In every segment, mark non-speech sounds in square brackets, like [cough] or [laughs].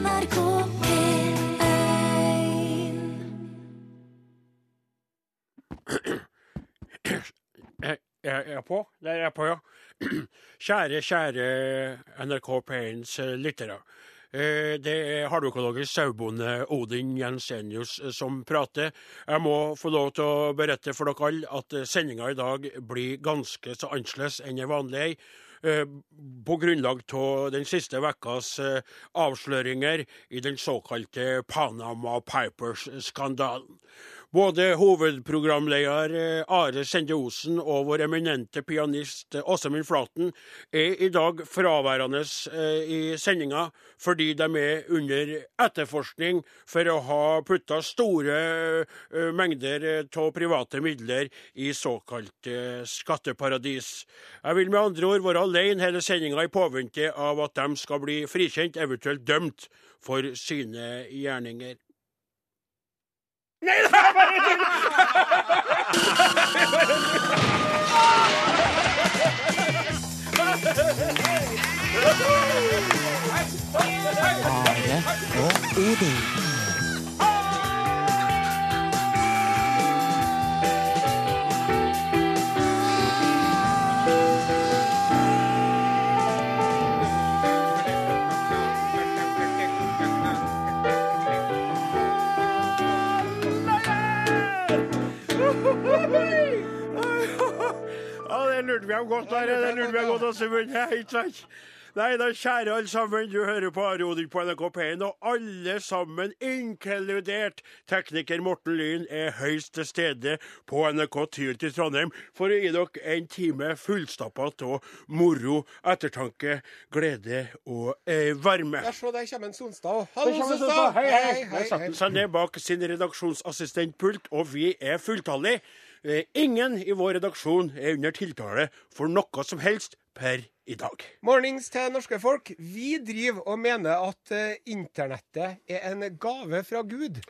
NRK P1 Jeg jeg er på. Der er jeg på, ja. Kjære, kjære NRK P1s lyttere. Eh, Det er halvøkologisk sauebonde Odin Jensenius eh, som prater. Jeg må få lov til å berette for dere alle at sendinga i dag blir ganske så annerledes enn en vanlig ei. eh, På grunnlag av den siste ukas eh, avsløringer i den såkalte Panama Papers-skandalen. Både hovedprogramleder eh, Are Sende Osen og vår eminente pianist eh, Åsemund Flaten er i dag fraværende eh, i sendinga fordi de er under etterforskning for å ha putta store mengder av private midler i såkalt eh, skatteparadis. Jeg vil med andre ord være alene hele sendinga i påvente av at de skal bli frikjent, eventuelt dømt, for sine gjerninger. Nei, det er bare! Are og Odin. Ja, det lurte vi dem godt, der. Det lurte vi godt, Åsemund. Ja, Ikke sant? Nei da, kjære alle sammen, du hører på Are på NRK P1, og alle sammen, inkludert tekniker Morten Lyn, er høyst til stede på NRK Tyr til Trondheim for å gi dere en time fullstappa av moro, ettertanke, glede og eh, varme. Ja, se, der kommer en Sonstad. òg. Hallo, Sonstad! Sonstad. Hei, hei. hei, Der satte hei. han seg ned bak sin redaksjonsassistentpult, og vi er fulltallige. Eh, Ingen i vår redaksjon er under tiltale for noe som helst per i dag. Mornings til norske folk. Vi driver og mener at eh, internettet er en gave fra Gud.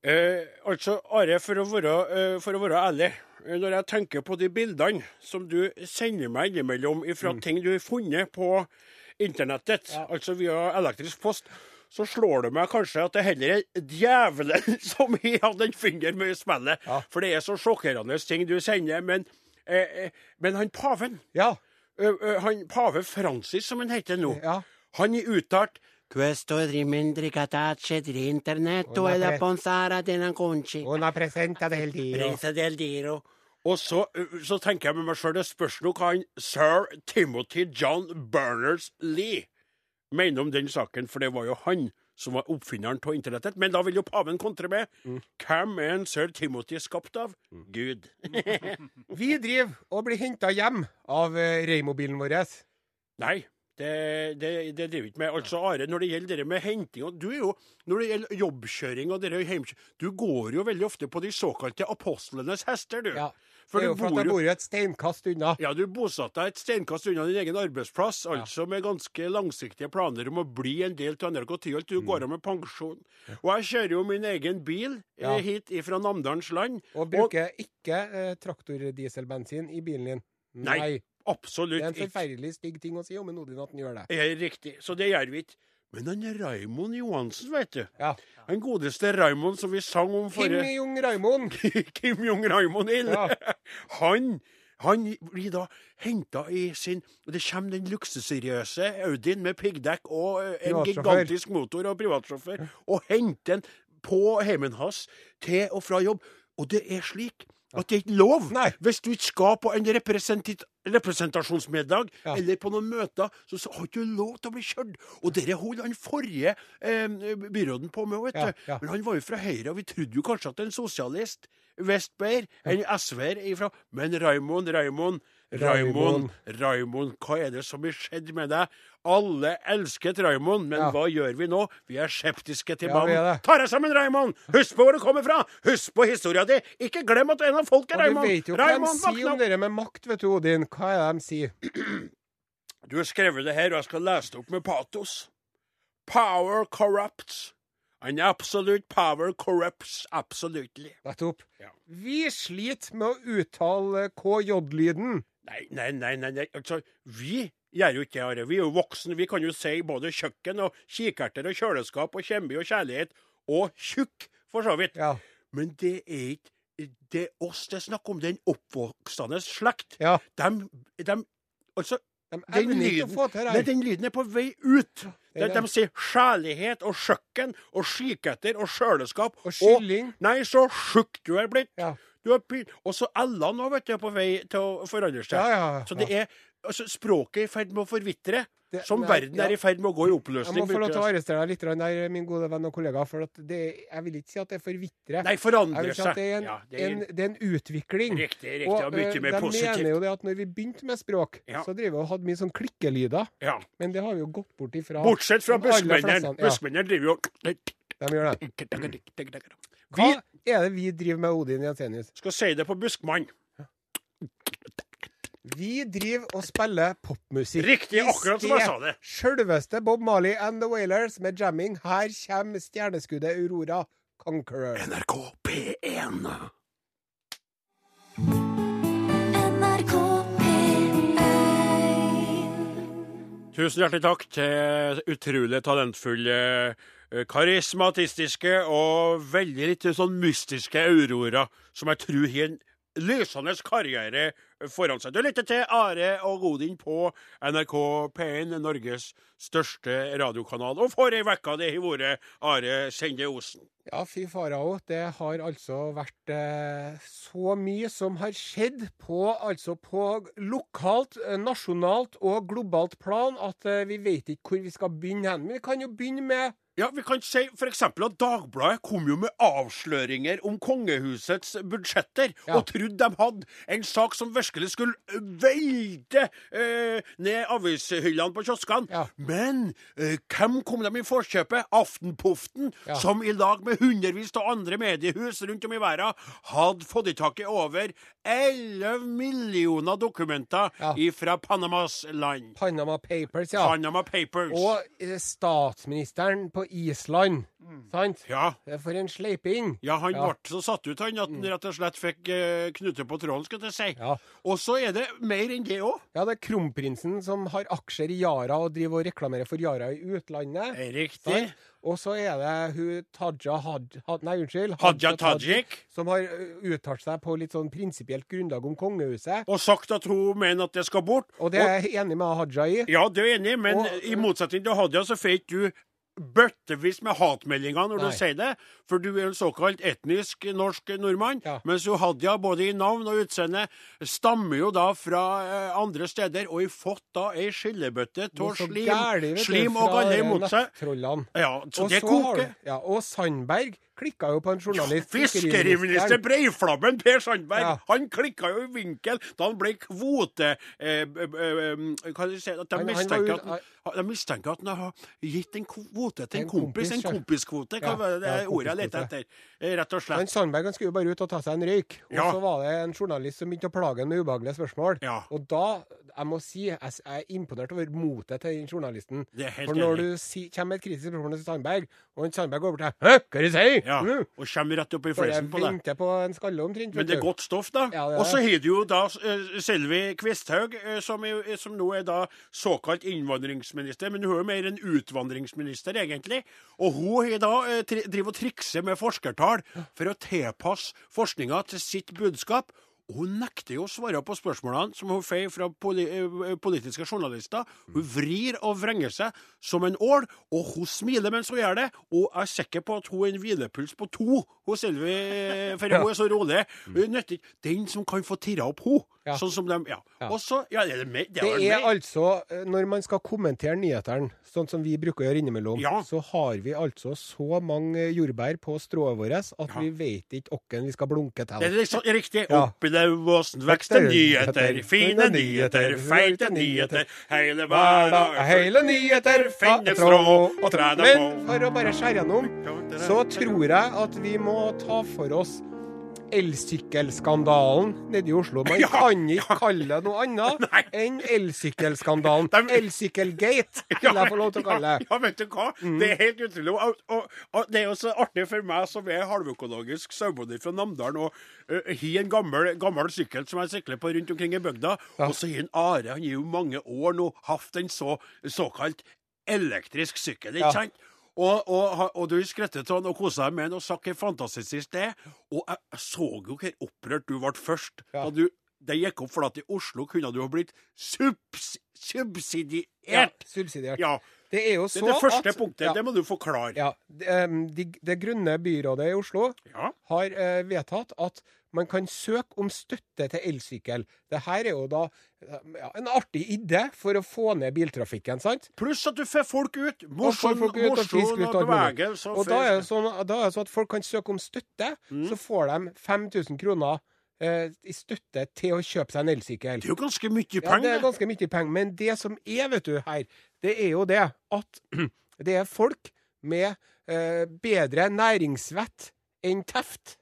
Eh, altså, Are, for å være, eh, for å være ærlig, eh, når jeg tenker på de bildene som du sender meg innimellom fra ting du har funnet på internettet, altså via elektrisk post, så slår det meg kanskje at det heller er djevelen [laughs] som har hatt en finger med i spillet. Ja. For det er så sjokkerende ting du sender. Men, eh, eh, men han paven, Ja. eh, han pave Francis, som han heter nå, ja. han er uttalt Questo rimendricatacce di internetto e la ponsara della conci. Una presenta del diro. Presa del Diro. Og så, så tenker jeg med meg sjøl, det spørs nå hva han sir Timothy John Berners-Lee mener om den saken, for det var jo han som var oppfinneren av internettet. Men da vil jo paven kontre med Hvem er en sir Timothy skapt av? Gud. [laughs] Vi driver og blir henta hjem av eh, Reimobilen vår. Nei, det, det, det driver ikke med. Altså, Are, når det gjelder det med henting og du er jo, Når det gjelder jobbkjøring og det hjemkjøring Du går jo veldig ofte på de såkalte apostlenes hester, du. Ja. For det er jo for bor at jeg bor jo et steinkast unna. Ja, du bosatte deg et steinkast unna din egen arbeidsplass, altså med ganske langsiktige planer om å bli en del av NRK Tyholt. Du går av med pensjon. Og jeg kjører jo min egen bil eh, Ja. hit fra Namdalens land. Og bruker ikke eh, traktordieselbensin i bilen din. Nei, Absolutt ikke. Det er en forferdelig stygg ting å si om en Odin at han gjør det. Riktig. Så det gjør vi ikke. Men han er Raimond Johansen, vet du. Ja. Han godeste Raimond som vi sang om Kim Jong-Raimond. [laughs] Kim Jong Raimond Ild. Ja. [laughs] Han, han blir da henta i sin og Det kommer den luksusseriøse Audien med piggdekk og eh, en gigantisk motor og privatsjåfør, og henter den på heimen hans til og fra jobb. Og det er slik at det er ikke lov Nei. hvis du ikke skal på en representasjonsmiddag Ja. eller på noen møter, så, så har ikke lov til å bli kjørt. Og dette holdt han forrige eh, byråden på med, vet du. ja. Men han var jo fra Høyre, og vi trodde jo kanskje at en sosialist Vestberg, en SV-er ifra Men Raimond, Raimond, Raimond, Raimond, hva er det som har skjedd med deg? Alle elsket Raimond, men Ja. hva gjør vi nå? Vi er skeptiske til mannen. Ja, Ta deg sammen, Raimond! Husk på hvor du kommer fra! Husk på historia di! Ikke glem at du er en av folket, Og du Raimond! vet jo hva de sier om dere med makt, vet du, Odin. Hva er det de sier? [clears throat] Du har skrevet det her, og jeg skal lese det opp med patos. Power corrupts. An absolute power corrupts absolutely. Nettopp. Ja. Vi sliter med å uttale KJ-lyden. Nei, nei, nei, nei, nei. Altså, vi gjør jo ikke det, Are. Vi er jo voksne. Vi kan jo si både kjøkken og kikerter og kjøleskap og kjempe og kjærlighet. Og tjukk, for så vidt. Ja. Men det er ikke det er oss det er snakk om. Den oppvoksende slekt. ja. De, de Altså, De den lyden, til nei, den lyden er på vei ut. De, de sier kjærlighet og kjøkken og skiketter og kjøleskap. Og kylling. Nei, så tjukk du er blitt. Ja. Du har py- og så Ella nå, vet du, er på vei til å forandre seg. Ja, ja, ja. Så det er altså, Språket er i ferd med å forvitre. Det- som nei, verden er i ferd med å gå i oppløsning. Jeg må få lov til å arrestere deg litt der, min gode venn og kollega. For det, jeg vil ikke si at det forvitrer. Nei, Jeg forandre vil si seg. det er en, ja, det er, en, det er en utvikling. riktig, riktig. Og Og mye mer mer positivt. mener jo det at når vi begynte med språk, så drev vi og hadde mye sånn klikkelyder. Ja. Men det har vi jo gått bort ifra. Bortsett fra buskmennene. Buskmennene driver jo De gjør det. Hva er det vi driver med, Odin Jensenius? skal si det på buskmann. Vi driver og spiller popmusikk. Riktig, akkurat som jeg sa det. Sjølveste Bob Marley and The Wailers med jamming. Her kommer stjerneskuddet Aurora Conqueror. NRK P1. NRK P1 Tusen hjertelig takk til utrolig talentfulle, karismatistiske og veldig litt sånn mystiske Aurora, som jeg tror har en lysende karriere foran seg. Du lytter til Are og Godin på NRK P1, Norges største radiokanal. Og for ei uke det har vært Are Sende Osen. Ja, fy farao. Det har altså vært eh, så mye som har skjedd på, altså på lokalt, eh, nasjonalt og globalt plan at eh, vi vet ikke hvor vi skal begynne hen. Men vi kan jo begynne med Ja, Vi kan si f.eks. at Dagbladet kom jo med avsløringer om kongehusets budsjetter, Ja. og trodde de hadde en sak som virkelig skulle velte eh, ned avishyllene på kioskene. Ja. Men eh, hvem kom de i forkjøpet? Aftenpoften, Ja. som i lag med hundrevis av andre mediehus rundt om i verden hadde fått i tak i over 11 millioner dokumenter fra Panamas land. Panama Papers, ja. Panama Papers. Og eh, statsministeren på Island. Sant? ja. Eh, For en sleiping. Ja, han Ja. Mm. ble så satt ut, han, at han rett og slett fikk eh, knute på tråden, skal jeg si. Ja. Og så er det mer enn det òg. Ja, det er kronprinsen som har aksjer i Yara og driver og reklamerer for Yara i utlandet. Riktig. Sant? Og så er det hun Taja Had... Had nei, unnskyld. Hadia Tajik. Som har ø, uttalt seg på litt sånn prinsipielt grunnlag om kongehuset. Og sagt at hun mener at det skal bort. Og det er jeg enig med Haja i. Ja, det er jeg enig, men Og- i motsetning til Hadia, så får ikke du bøttevis med hatmeldinger når Nei. du sier det. For du er en såkalt etnisk norsk nordmann. Ja. Mens Hadia, både i navn og utseende, stammer jo da fra eh, andre steder. Og har fått da ei skillebøtte av slim, gærlig, slim du, og galle imot seg. Ja, så Og det så koker. Ja, og Sandberg klikka jo på en journalist. Fiskeriminister Breiflabben Per Sandberg Ja. han klikka jo i vinkel da han ble kvote... Eh, eh, eh, hva si? At de, Han- han var mistenker at, han- de mistenker at han har gitt en kvote til En en kompis. kompis, En ja. kompiskvote. Hva Ja, var det, ja, ordet jeg leter etter? Rett og slett. slett. Sandberg han skulle jo bare ut og ta seg en røyk. Og så var det en journalist som begynte å plage ham med ubehagelige spørsmål. Ja. Og da, jeg må si, jeg jeg er imponert over motet til den journalisten. For når du si, kommer med et kritisk spørsmål til Sandberg, og Sandberg går bort til Hæ, hva er det du sier? Ja, Mm. og kommer rett opp i Bare flesen på det. venter på en skalle omtrent. Men vet det er du. godt stoff, da. Ja, det er og så det. har du jo da eh, Sylvi Kvisthaug, eh, som, er, som nå er da såkalt innvandringsminister. Men hun er jo mer en utvandringsminister, egentlig. Og hun har da eh, tri driver og trikser med forskertall for å tilpasse forskninga til sitt budskap. Hun nekter jo å svare på spørsmålene som hun får fra poli eh, politiske journalister. Hun vrir og vrenger seg som en ål, og hun smiler mens hun gjør det. Og jeg er sikker på at hun er en hvilepuls på to, hun Sylvi, eh, for hun er så rolig. Hun nytter ikke Den som kan få tirra opp hun, Ja. sånn som de ja. Ja. Og så, ja, det er mer. Det, Det er altså, eh, når man skal kommentere nyhetene, sånn som vi bruker å gjøre innimellom, Ja. så har vi altså så mange jordbær på strået vårt at vi vet ikke hvem vi skal blunke til. Det er liksom riktig. Ja. Oppi lauvåsen vekster nyheter, fine nyheter, feite nyheter. Hele hverdag Hele nyheter finne strå og trene på. Men for å bare skjære gjennom, så tror jeg at vi må ta for oss elsykkelsskandalen nede i Oslo. Man [laughs] Ja, kan ikke kalle det noe annet [laughs] Nei. enn elsykkelskandalen. [laughs] Elsykkelgate, vil jeg få lov til å kalle det. Ja, vet du hva? Det er helt utrolig. Og, og, og det er jo så artig for meg som er halvøkologisk sauebonde fra Namdalen og uh, har en gammel, gammel sykkel som jeg sykler på rundt omkring i bygda. Og så har Are, han har jo mange år nå hatt en så, såkalt elektrisk sykkel, ikke Ja. Og, og, og du skrettet av og kosa deg med den og sa hvor fantastisk det er. Og jeg, så jo hvor opprørt du ble først. Ja. da du det gikk opp for at i Oslo kunne du ha blitt subs subsidiert. Ja, subsidiert. Ja, Det er jo det så er det første at punktet. Ja, Det må du forklare. ja, det, em, de, det grønne byrådet i Oslo har uh, vedtatt at man kan søke om støtte til elsykkel. Dette er jo da ja, en artig idé for å få ned biltrafikken, sant? Pluss at du får folk ut. Og ut og ut bevegelse. Og sånn, da er det sånn at folk kan søke om støtte. Mm. Så får de 5000 kroner eh, i støtte til å kjøpe seg en elsykkel. Det er jo ganske mye penger. Ja, det er ganske mye penger. Men det som er, vet du, her, det er jo det at [clears throat] det er folk med eh, bedre næringsvett enn teft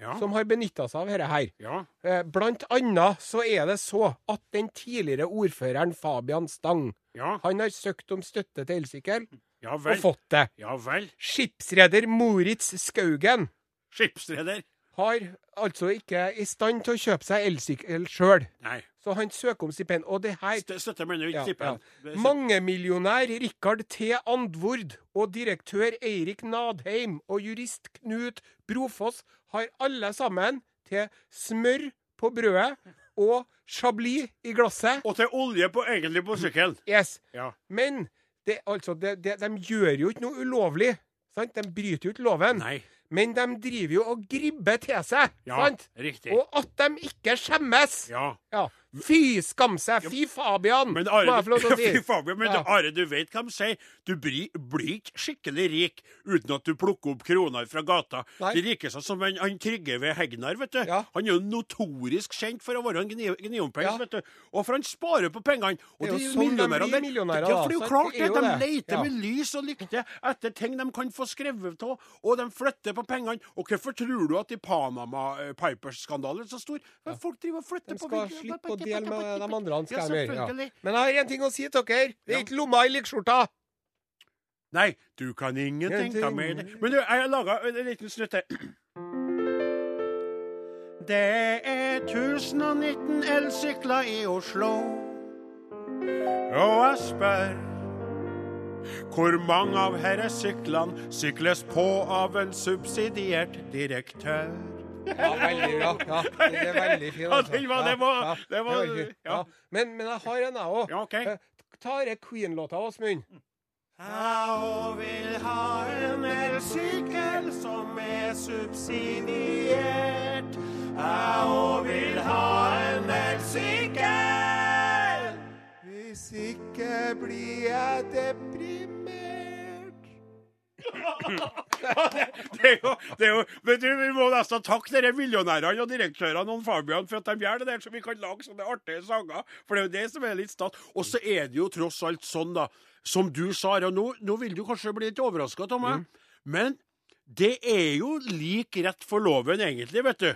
ja. som har benytta seg av dette her. ja. Eh, Blant annet så er det så at den tidligere ordføreren Fabian Stang, Ja. han har søkt om støtte til elsykkel, ja og fått det. Ja. Skipsreder Moritz Skaugen Skipsreder. har altså ikke i stand til å kjøpe seg elsykkel sjøl, så han søker om stipend. Og det her St- Støtter mener Ja, ikke ja. Det er Mangemillionær Rikard T. Andvord og direktør Eirik Nadheim og jurist Knut Brofoss har alle sammen til smør på brødet og chablis i glasset. Og til olje på egentlig på sykkelen. Yes. Ja. Men det, altså, det, det, de gjør jo ikke noe ulovlig. Sant? De bryter jo ikke loven. Nei. Men de driver jo og gribber til seg. Ja, Sant? riktig. Og at de ikke skjemmes. Ja. Ja. Fy skam seg! Fy Fabian! Men Are, å [laughs] si. Fy Fabian, men Ja. Are, du vet hva de sier? Du blir, ikke skikkelig rik uten at du plukker opp kroner fra gata. Nei. De rikeste som han, han Trygve ved Hegnar, vet du. Ja. Han er jo notorisk kjent for å være en gni- Ja. vet du. Og for han sparer på pengene. Og Det er jo de sånn millionærene der- millionærer, Ja, for det er jo klart Det De leter med lys og lykte etter ting de kan få skrevet av, og de flytter på pengene. Og hvorfor tror du at i Panama eh, Pipers-skandalen er så stor? Men folk driver og flytter på virkelig- slippe å dele med de andre. Ja, Skal gjøre, ja. Men jeg har en ting å si til dere. Det er ikke lomma i likskjorta. Nei, du kan ingenting ta med det. Men du, jeg har laga en liten snutt her. Det er 1019 elsykler i Oslo. Og jeg spør hvor mange av herre syklene sykles på av en subsidiert direktør? Ja, veldig bra. Ja, det er veldig fin. Ja, den var- det var- Ja, det var- veldig ja. Ja. Men, men jeg har en, jeg òg. Ja, okay. Ta denne Queen-låta, Åsmund. Jeg vil ha en elsykkel som er subsidiert. Jeg vil ha en elsykkel. Hvis ikke blir jeg deprimert. Det er jo, det er jo vet du, Vi må nesten takke dere millionærene og direktørene og Fabian for at de gjør det der, så vi kan lage sånne artige sanger. For det er jo det som er litt stas. Og så er det jo tross alt sånn, da, som du sa, og nå, nå vil du kanskje bli litt overraska av meg, men det er jo lik rett for loven, egentlig, vet du.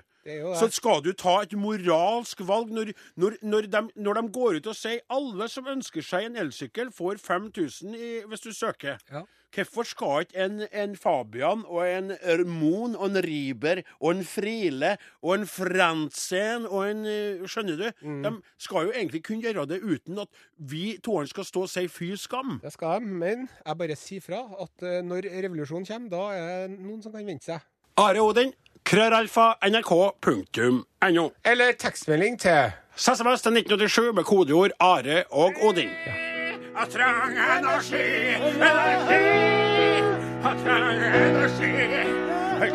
Så skal du ta et moralsk valg når, når, når, de, når de går ut og sier alle som ønsker seg en elsykkel, får 5000 i, hvis du søker. Ja. Hvorfor skal ikke en, en Fabian og en Mon og en Riber og en Friele og en Frantzen og en eh, Skjønner du? Mm. De skal jo egentlig kunne gjøre det uten at vi toeren skal stå og si fy skam. Det skal de, men jeg bare sier fra at eh, når revolusjonen kommer, da er det noen som kan vente seg. Are Odin, krøralfa, nrk.no. Eller tekstmelding til SMS til 1987 med kodeord Are og Odin. Jeg trang energi, energi. har trang energi. Jeg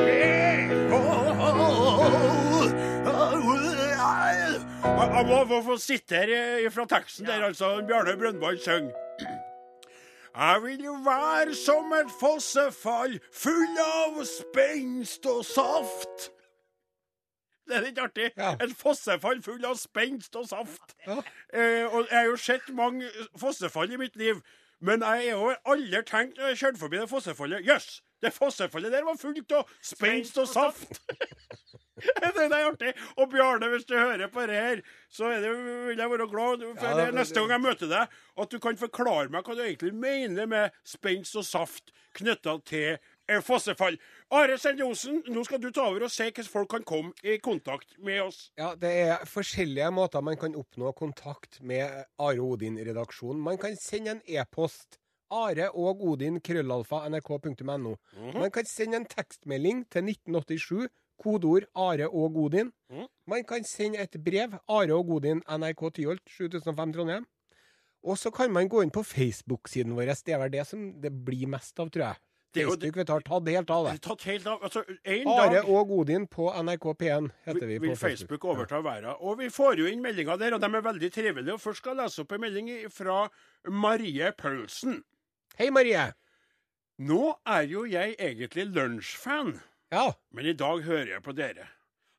jeg må få- sitere fra teksten der, altså. Bjarne Brøndband synger. Jeg vil jo være som et fossefall full av spenst og saft. Det er litt artig. Ja. Et fossefall full av spenst og saft. Ja. Eh, og jeg har jo sett mange fossefall i mitt liv, men jeg har jo aldri tenkt når jeg kjørte forbi det fossefallet Jøss! det fossefallet der var fullt av spenst og saft. [laughs] Jeg synes det er artig. Og Bjarne, hvis du hører på det her, så det, vil jeg være glad for Ja, det, det- neste gang jeg møter deg, at du kan forklare meg hva du egentlig mener med spenst og saft knytta til eh, fossefall. Are Sende Osen, nå skal du ta over og se hvordan folk kan komme i kontakt med oss. Ja, Det er forskjellige måter man kan oppnå kontakt med Are Odin-redaksjonen. Man kan sende en e-post. Are og Odin, krøllalfa, nrk.no. Man kan sende en tekstmelding til 1987, kodeord Are og Odin. Mm. Man kan sende et brev, Are og Odin, NRK Tyholt, 7005 Trondheim. Og så kan man gå inn på Facebook-siden vår. Det er vel det som det blir mest av, tror jeg. Det stykker. Vi Facebook har tatt helt av Det tatt helt av. Altså, en Are dag og Odin på NRK P1 heter vi vil på Facebook overta verden. Og vi får jo inn meldinger der, og de er veldig trivelige. Og først skal jeg lese opp en melding fra Marie Paulsen. Hei, Marie. Nå er jo jeg egentlig lunsjfan, Ja. men i dag hører jeg på dere.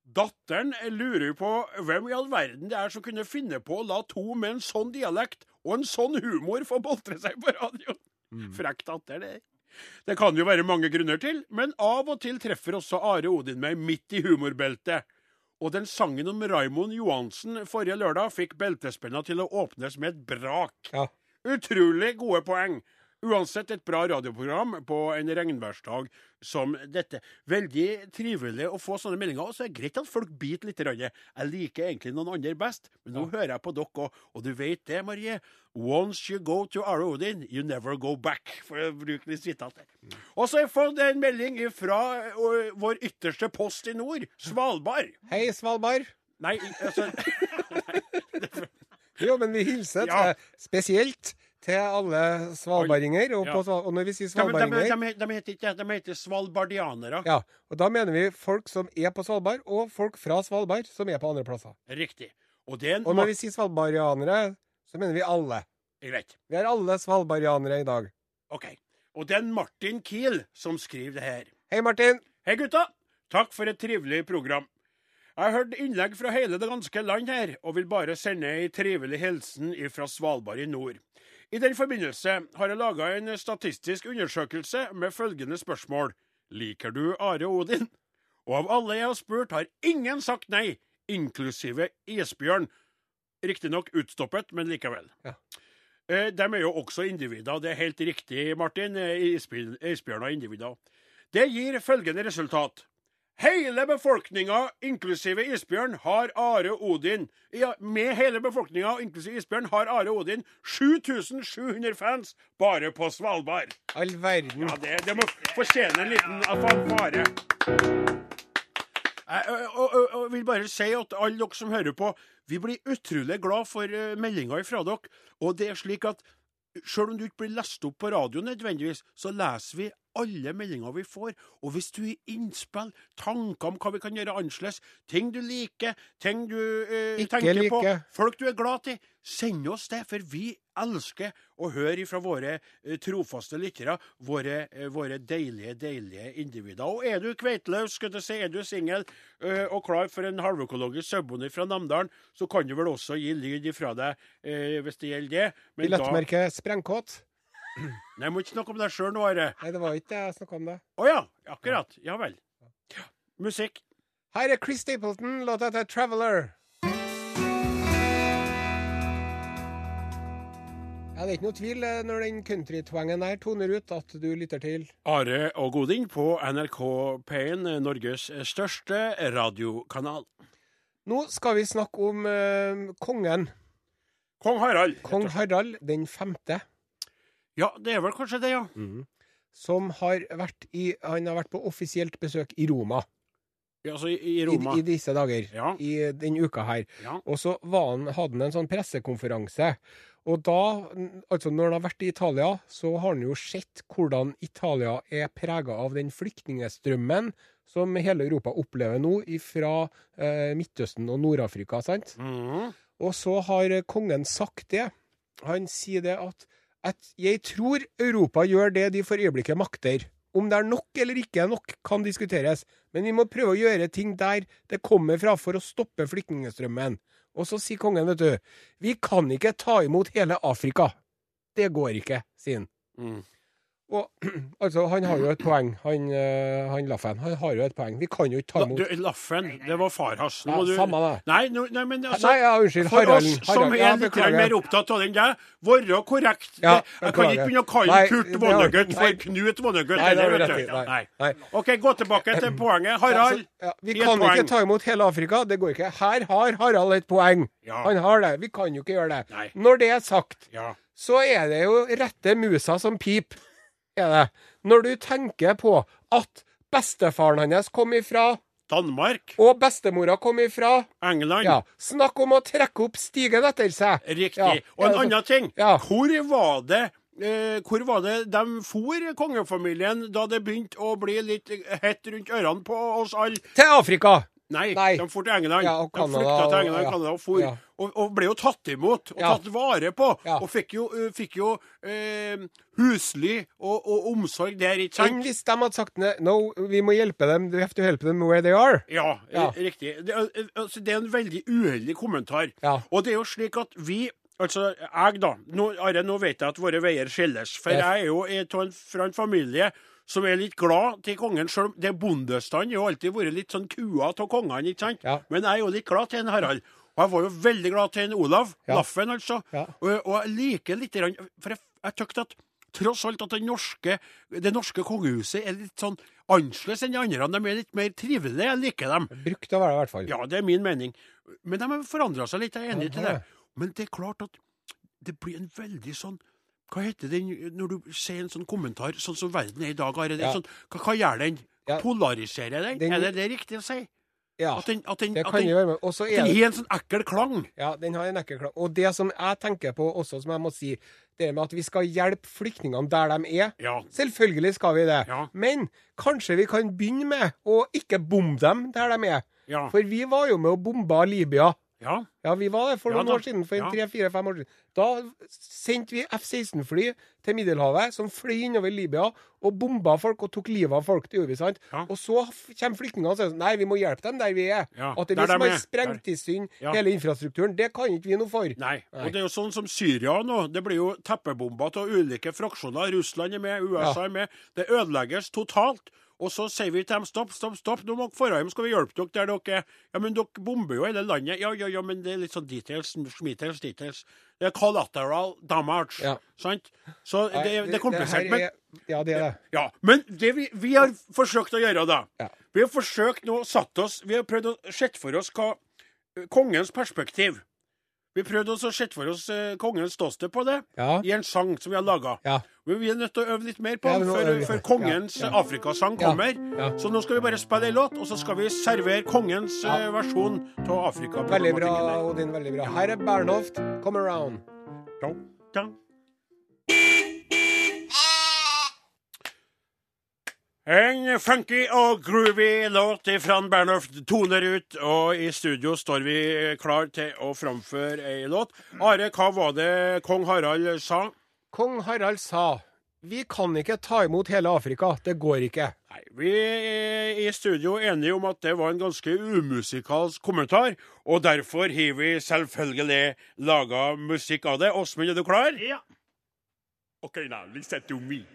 Datteren lurer på hvem i all verden det er som kunne finne på å la to med en sånn dialekt og en sånn humor få boltre seg på radioen. Frekk datter, det. Det kan jo være mange grunner til, men av og til treffer også Are Odin meg midt i humorbeltet. Og den sangen om Raimond Johansen forrige lørdag fikk beltespenna til å åpnes med et brak. Ja. Utrolig gode poeng. Uansett et bra radioprogram på en regnværsdag som dette. Veldig trivelig å få sånne meldinger. Og så er det greit at folk biter litt. Rønne. Jeg liker egentlig noen andre best, men nå hører jeg på dere òg. Og du vet det, Marie. Once you go to Are Odin, you never go back. For å bruke litt sitat der. Og så har jeg fått en melding fra vår ytterste post i nord, Svalbard. Hei, Svalbard. Nei, altså [laughs] Jo, men vi hilser Ja. spesielt til alle svalbardinger. Og, Ja. på, og når vi sier de, de, svalbardinger de, de, heter ikke de heter svalbardianere. ja, og Da mener vi folk som er på Svalbard, og folk fra Svalbard som er på andre plasser. Riktig. Og Og når vi sier svalbardianere, så mener vi alle. Greit. Vi er alle svalbardianere i dag. OK. Og det er Martin Kiel som skriver det her. Hei, Martin. Hei, gutta! Takk for et trivelig program. Jeg har hørt innlegg fra hele det ganske land her, og vil bare sende ei trivelig hilsen fra Svalbard i nord. I den forbindelse har jeg laga en statistisk undersøkelse med følgende spørsmål. Liker du Are Odin? Og av alle jeg har spurt, har ingen sagt nei, inklusive isbjørn. Riktignok utstoppet, men likevel. Ja. Eh, De er jo også individer. Det er helt riktig, Martin. Eh, isbjørn- er individer. Det gir følgende resultat. Hele befolkninga, inklusive isbjørn, har Are Odin. Ja, med hele befolkninga, inklusive isbjørn, har Are Odin 7700 fans bare på Svalbard. All verden. Ja, det, det må fortjene en liten fanfare. Jeg og, og, og vil bare si at alle dere som hører på, vi blir utrolig glad for meldinger fra dere. Og det er slik at selv om du ikke blir lest opp på radio nødvendigvis, så leser vi alle meldinger vi får. Og hvis du har innspill, tanker om hva vi kan gjøre annerledes, ting du liker, ting du eh, tenker på, folk du er glad til, send oss det. For vi elsker å høre fra våre eh, trofaste lyttere, våre, eh, våre deilige, deilige individer. Og er du kveitløs, skal du si, er du singel eh, og klar for en halvøkologisk sauebonde fra Namdalen, så kan du vel også gi lyd ifra deg eh, hvis det gjelder det. Men I Billettmerket Sprengkåt. Nei, må ikke snakke om deg sjøl nå, Are. Nei, det var ikke det jeg snakka om. det. Å ja, akkurat. Ja vel. Ja. Musikk. Her er Chris Stapleton, låta heter 'Traveler'. Ja, Det er ikke noe tvil eh, når den countrytwangen der toner ut, at du lytter til Are og Godin på NRK P1, Norges største radiokanal. Nå skal vi snakke om uh, kongen. Kong Harald. Kong Harald den femte. Ja, det er vel kanskje det, ja. Som har vært, i, han har vært på offisielt besøk i Roma, ja altså i, i i, Roma. i disse dager. Ja. I den uka her. Ja. Og så var han, hadde han en sånn pressekonferanse. Og da, altså når han har vært i Italia, så har han jo sett hvordan Italia er prega av den flyktningstrømmen som hele Europa opplever nå fra eh, Midtøsten og Nord-Afrika. sant? Mm. Og så har kongen sagt det. Han sier det at, at 'jeg tror Europa gjør det de for øyeblikket makter'. Om det er nok eller ikke er nok, kan diskuteres, men vi må prøve å gjøre ting der det kommer fra for å stoppe flyktningstrømmen. Og så sier kongen, vet du, vi kan ikke ta imot hele Afrika. Det går ikke, sier han. Mm. Og [clears throat] altså, han har jo et poeng, han, eh, han Laffen. Han har jo et poeng. Vi kan jo ikke ta imot Laffen, det var far hans. Ja, du- samme det. Nei, no, nei, men altså Nei, ja, unnskyld. For Harald. oss som Harald. er Ja, litt mer opptatt av den deg, være korrekt. Ja, jeg kan ikke begynne å kalle Kurt Vonnegut for Knut Vonnegut. Nei, det. Nei. Nei. OK, gå tilbake til [clears throat] poenget. Harald, ja, vi kan poeng. ikke ta imot hele Afrika. Det går ikke. Her har Harald et poeng. Han har det. Vi kan jo ikke gjøre det. Når det er sagt, Ja. så er det jo rette musa som pip. Er det. Når du tenker på at bestefaren hans kom ifra, Danmark, og bestemora kom ifra England. Ja, snakk om å trekke opp stigen etter seg. Riktig. Ja, Og en annen ting. ja. Hvor var det eh, hvor var det de for, kongefamilien, da det begynte å bli litt hett rundt ørene på oss alle? Til Afrika! Nei, Nei. de dro til England. Ja, og de flykta til og- England ja. Canada og for. Ja. Og, og ble jo tatt imot og tatt vare på. Og fikk jo, fikk jo eh, husly og, og omsorg der, ikke sant? hvis de hadde sagt no, vi må hjelpe dem, we have to help them where they are. Ja, riktig. Det, altså, det er en veldig uheldig kommentar. Og det er jo slik at vi Altså, jeg, da. Nå, Are, nå vet jeg at våre veier skilles. For jeg er jo fra en familie som er litt glad til kongen, selv om det bondestand har jo alltid vært litt sånn kua av kongene, ikke sant? Ja. Men jeg er jo litt glad til en Harald. Og jeg var jo veldig glad til en Olav. Ja. Laffen, altså. Ja. Og, og jeg liker litt For jeg, jeg tykte at tross alt at det norske, det norske kongehuset er litt sånn annerledes enn de andre. De er litt mer trivelige. Jeg liker dem. Brukt å være det, i hvert fall. Ja, det er min mening. Men de har forandra seg litt, jeg er enig i det. Men det er klart at det blir en veldig sånn Hva heter den når du ser en sånn kommentar, sånn som verden er i dag? Det er Ja. sånn, hva, hva gjør den? Ja. Polariserer den? Den- Er det det riktig å si? Ja, At den, at den, det kan jo være med. Også er den har en sånn ekkel klang? Ja, den har en ekkel klang. Og det som jeg tenker på også, som jeg må si, det er med at vi skal hjelpe flyktningene der de er. Ja. Selvfølgelig skal vi det. Ja. Men kanskje vi kan begynne med å ikke bombe dem der de er. Ja. For vi var jo med og bomba Libya. Ja. Ja, vi var det for Ja noen da. år siden. For Ja. tre-fire-fem år siden. Da sendte vi F-16-fly til Middelhavet, som fløy innover Libya og bomba folk og tok livet av folk. Det gjorde vi, sant? Ja. Og så kommer flyktningene og sier sånn Nei, vi må hjelpe dem der vi er. At det er vi som har sprengt i synd hele infrastrukturen, det kan ikke vi noe for. Nei. Nei. Og det er jo sånn som Syria nå. Det blir jo teppebomba av ulike fraksjoner. Russland er med, USA er med. Det ødelegges totalt. Og så sier vi til dem stopp, stopp, stopp, nå må dere dra hjem, skal vi hjelpe dere der dere er. Ja, men dere bomber jo hele landet. Ja, ja, ja, men det er litt sånn details, smittels, details. Det er collateral damage, Ja. sant? Så det, det er komplisert. Men, Ja, det er det. ja, men det vi, vi har forsøkt å gjøre da, Ja. vi har forsøkt nå, satt oss, vi har prøvd å sette for oss hva kongens perspektiv. Vi prøvde også å sette for oss eh, kongens ståsted på det, Ja. i en sang som vi har laga. Ja. Men vi er nødt til å øve litt mer på Ja, den må før, øve før kongens Ja. Afrikasang Ja, kommer. ja. Så nå skal vi bare spille ei låt, og så skal vi servere kongens eh, versjon av Afrika. Veldig bra, Odin. Veldig bra. Her er Bernhoft, 'Come Around'. En funky og groovy låt fra Bernhoft toner ut, og i studio står vi klar til å framføre ei låt. Are, hva var det kong Harald sa? Kong Harald sa vi kan ikke ta imot hele Afrika. Det går ikke. Nei, Vi er i studio enige om at det var en ganske umusikalsk kommentar, og derfor har vi selvfølgelig laga musikk av det. Åsmund, er du klar? Ja. OK, now listen to me.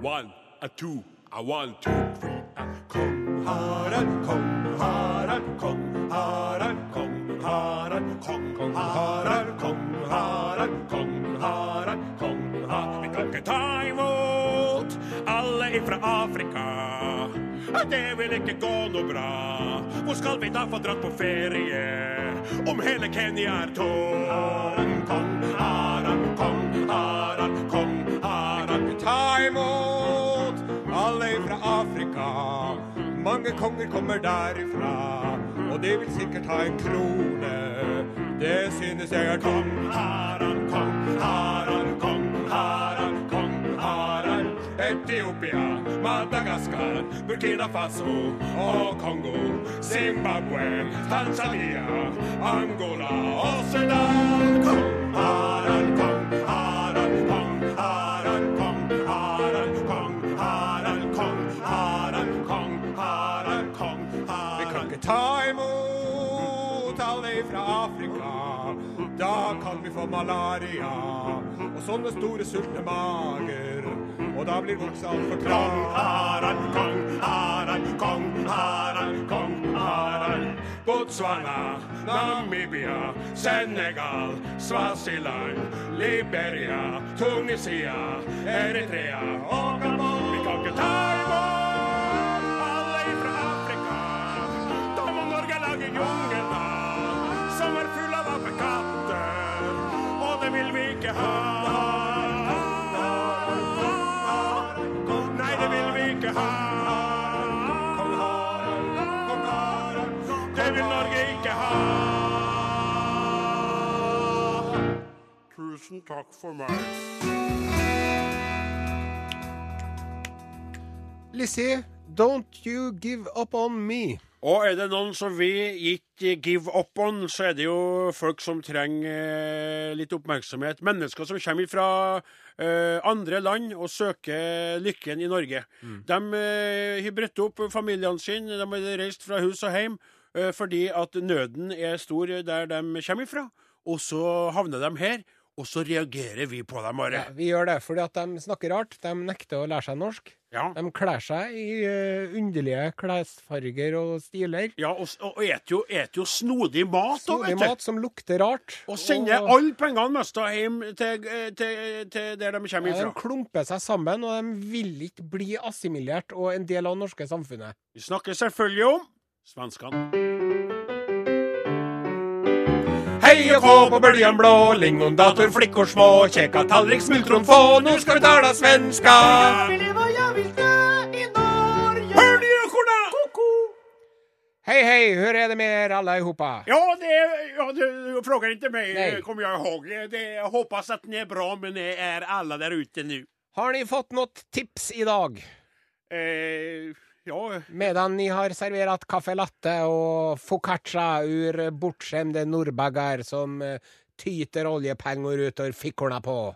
One, a two, a one, two, three. and kong Harald, kong Harald, kong Harald, kong Harald, kong Harald, kong Harald, kong Harald, kong Harald. Vi kan ikke ta imot alle ifra Afrika. Det vil ikke gå noe bra. Hvor skal vi da få dratt på ferie om hele Kenya er tom? Kong Harald, kong Harald, kong Harald. Ta imot Mange konger kommer derifra. Og de vil sikkert ha en krone. Det synes jeg er Kong Harald, kong Harald, kong Harald, kong Harald. Etiopia, Madagaskar, Burkina Faso og Kongo. Zimbabwe, Tanzania, Angola og Sudan. Kong Harald, kong Afrika. Da kan vi få malaria og sånne store sultne mager. Og da blir godset altfor trang. Harald, kong Harald, kong Harald, kong Harald. Botswana, Namibia, Senegal, Svasiland, Liberia, Tunisia, Eritrea og Gabon. Vi kan ikke ta imot alle fra Afrika. Da må Norge lage jungler ikke ha. Nei, det vil vi ikke ha. Det vil Norge ikke ha. Tusen takk for meg. Lizzie, don't you give up on me. Og er det noen som vi ikke give up on, så er det jo folk som trenger eh, litt oppmerksomhet. Mennesker som kommer fra eh, andre land og søker lykken i Norge. De eh, har brutt opp familiene sine, de har reist fra hus og hjem eh, fordi at nøden er stor der de kommer fra. Og så havner de her, og så reagerer vi på dem bare. Ja, vi gjør det fordi at de snakker rart. De nekter å lære seg norsk. Ja. De kler seg i uh, underlige klesfarger og stiler. Ja, og, og et jo, et jo snodig mat Snodig du. mat som lukter rart. Og sender Og- alle pengene mista hjem til, til, til der de kommer Ja, de klumper seg sammen, og de vil ikke bli assimilert og en del av det norske samfunnet. Vi snakker selvfølgelig om svenskene. Hei og kå på bøljan blå, lingondator, flickor små, kjeka tallrik, smultron få, nå skal vi tala svenska. Hej hej, hur är det med er allihopa? Ja, det, ja, du frågar inte mig, Nej. kommer jag ihåg. Det, jag hoppas att ni är bra, men ni är alla där ute nu. Har ni fått något tips idag? Eh, ja, Medan ni har serverat kaffe latte og foccaccia ur bortskjemte nordbagger som eh, tyter oljepenger ut av fickorna på.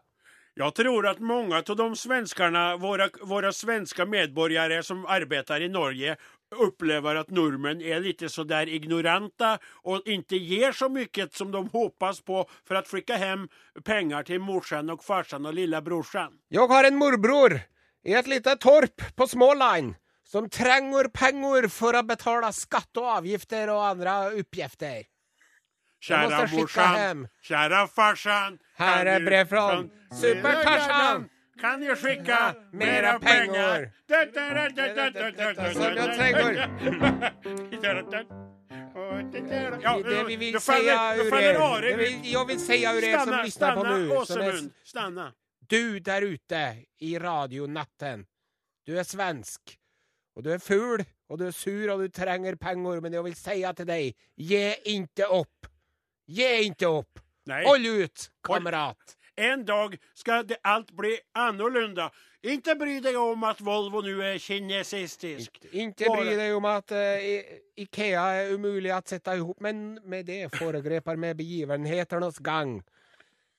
jag tror att många av de svenskarna, våra, våra svenska medborgare som arbetar i Norge, upplever att norrmän är lite sådär ignoranta och inte ger så mycket som de hoppas på för att skicka hem pengar till morsan och farsan och lilla brorsan. Jag har en morbror i ett litet torp på Småland som trenger penger for å betale skatt og avgifter og andre oppgifter. Skicka morsan, kjære farsan. Her er brev fra Super-Tarzan. Kan du skikke mer pengar? Som jeg trenger. Ja, det vi vill si säga er, det vill, jag vill säga ur er som Stanna, på stanna, nu. Åsemund, stanna. du där ute i radionatten. Du är svensk. Och du er ful og du er sur og du trenger penger, Men jeg vil si til deg, ge inte opp. Ge inte opp. Nei. Hold ut, kamerat. En dag skal det alt bli annorlunda. Ikke bry deg om at Volvo nå er kinesistisk. Ikke bry deg om at uh, Ikea er umulig å sette ihop, men med det föregreper med begivenhetenes gang.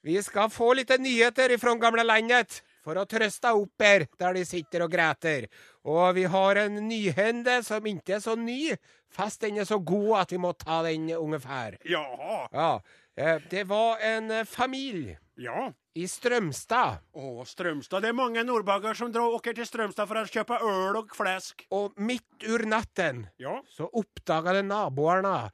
Vi skal få litt nyheter ifrån gamle landet för å trösta opp her der de sitter og græter. Og vi har en nyhende som ikke er så ny, fast den er så god at vi må ta den ungefær. Jaha, Ja, eh, det var en familie familj ja. i Strømstad. Å, Strømstad. Det er mange norrbaggar som drar, til Strømstad for å kjøpe øl og flesk. Og midt ur natten Ja. så oppdaga det eh,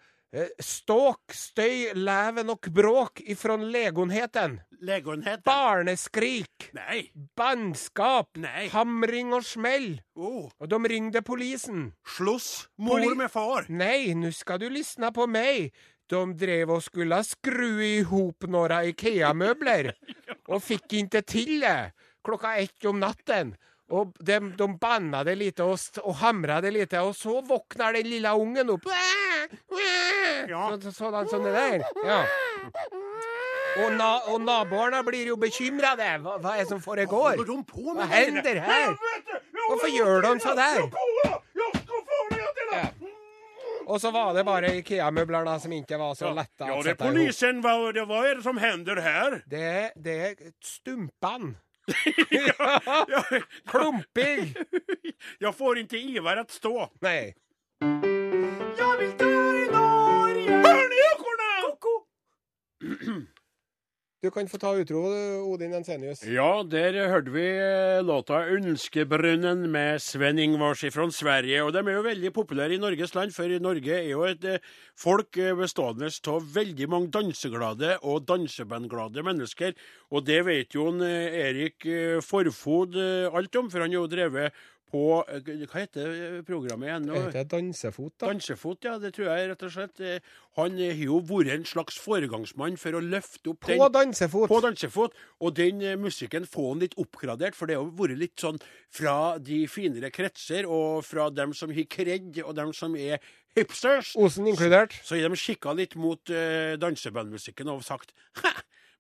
ståk, støy, leven og bråk ifrån legonheten. Legonheten? Barneskrik, Nei. bannskap, Nei. hamring og smell. Oh, Og de ringde polisen. Sloss, mor Poli- med far. Nei, nu skal du lyssna på meg. De drev og skulle skruva ihop några Ikea-møbler, [laughs] og fikk inte till det klokka ett om natten. Og de, de bannade lite og, og hamra det lite og så våkner den lilla ungen upp. Ja. Så, sådant som det der. Ja. Og, na, og naboene blir jo bekymra. Hva, hva er det som foregår? Hva, de på med hender Varför vet gör de sånn der? Ja. Och så var det bara IKEA-möblerna som inte var så lätta Ja, att det er sätta ihop. polisen. Vad, det, vad är det som händer här? Det det är stumpan. [laughs] ja, Klumpig. [laughs] jag får inte Ivar att stå. Nej. Du kan få ta utro, Odin Ensenius. Ja, der hørte vi eh, låta 'Ønskebrunnen' med Sven Ingvars fra Sverige. Og de er jo veldig populære i Norges land, for Norge er jo et eh, folk eh, bestående av veldig mange danseglade og dansebandglade mennesker. Og det vet jo en Erik Forfod alt om, for han har jo drevet på eh, Hva heter programmet igjen? nå? Det heter dansefot, da. Dansefot, ja. Det tror jeg rett og slett. Eh, Han har jo vært en slags foregangsmann for å løfte opp På den dansefot. på dansefot. Og den eh, musikken få han litt oppgradert, for det har vært litt sånn fra de finere kretser, og fra dem som har kred, og dem som er hipsters. Osen inkludert. Så har de kikka litt mot uh, dansebandmusikken og sagt [laughs] Hæ!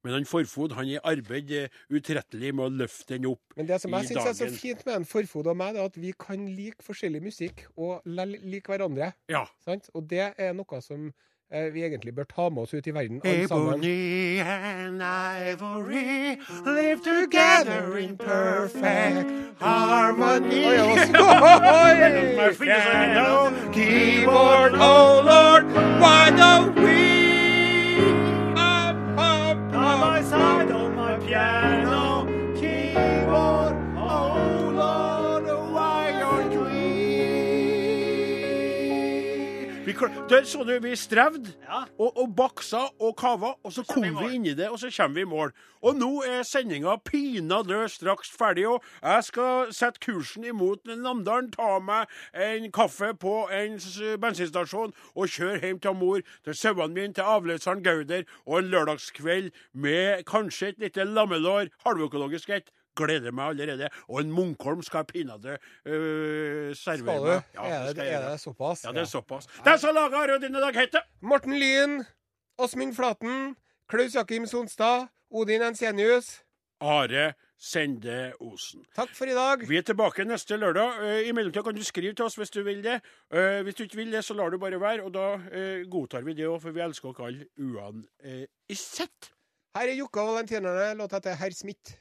Men han Forfod han er i arbeid utrettelig med å løfte den opp. Men det som jeg syns er så fint med en Forfod og meg, det er at vi kan like forskjellig musikk og like hverandre. Ja. Sant? Og det er noe som eh, vi egentlig bør ta med oss ut i verden, alle sammen. Ebony and ivory live together in perfect harmony. Oi, oi, oi! [laughs] in. Keyboard, oh Lord, why don't we? Der så du, vi strevde Ja. og, og baksa og kava, og så kom vi inn i det, og så kommer vi i mål. Og nå er sendinga pinadø straks ferdig, og jeg skal sette kursen imot Namdalen, ta meg en kaffe på en bensinstasjon og kjøre hjem til mor, til sauene mine, til avløseren Gauder, og en lørdagskveld med kanskje et lite lammelår, halvøkologisk ett. Gleder meg allerede. Og en Munkholm skal jeg pinadø øh, servere du? meg. Ja, er, det er det såpass? Ja, det er såpass. Den som laga Rød Dag heter Morten Lyen, Åsmund Flaten, Klaus Jakim Sonstad, Odin Ensenius. Are Sende Osen. Takk for i dag. Vi er tilbake neste lørdag. Eh, I mellomtida kan du skrive til oss hvis du vil det. Eh, Hvis du ikke vil det, så lar du bare være, og da eh, godtar vi det òg, for vi elsker dere alle uansett. Her er Jokke og Valentinerne, låta til Herr Smith.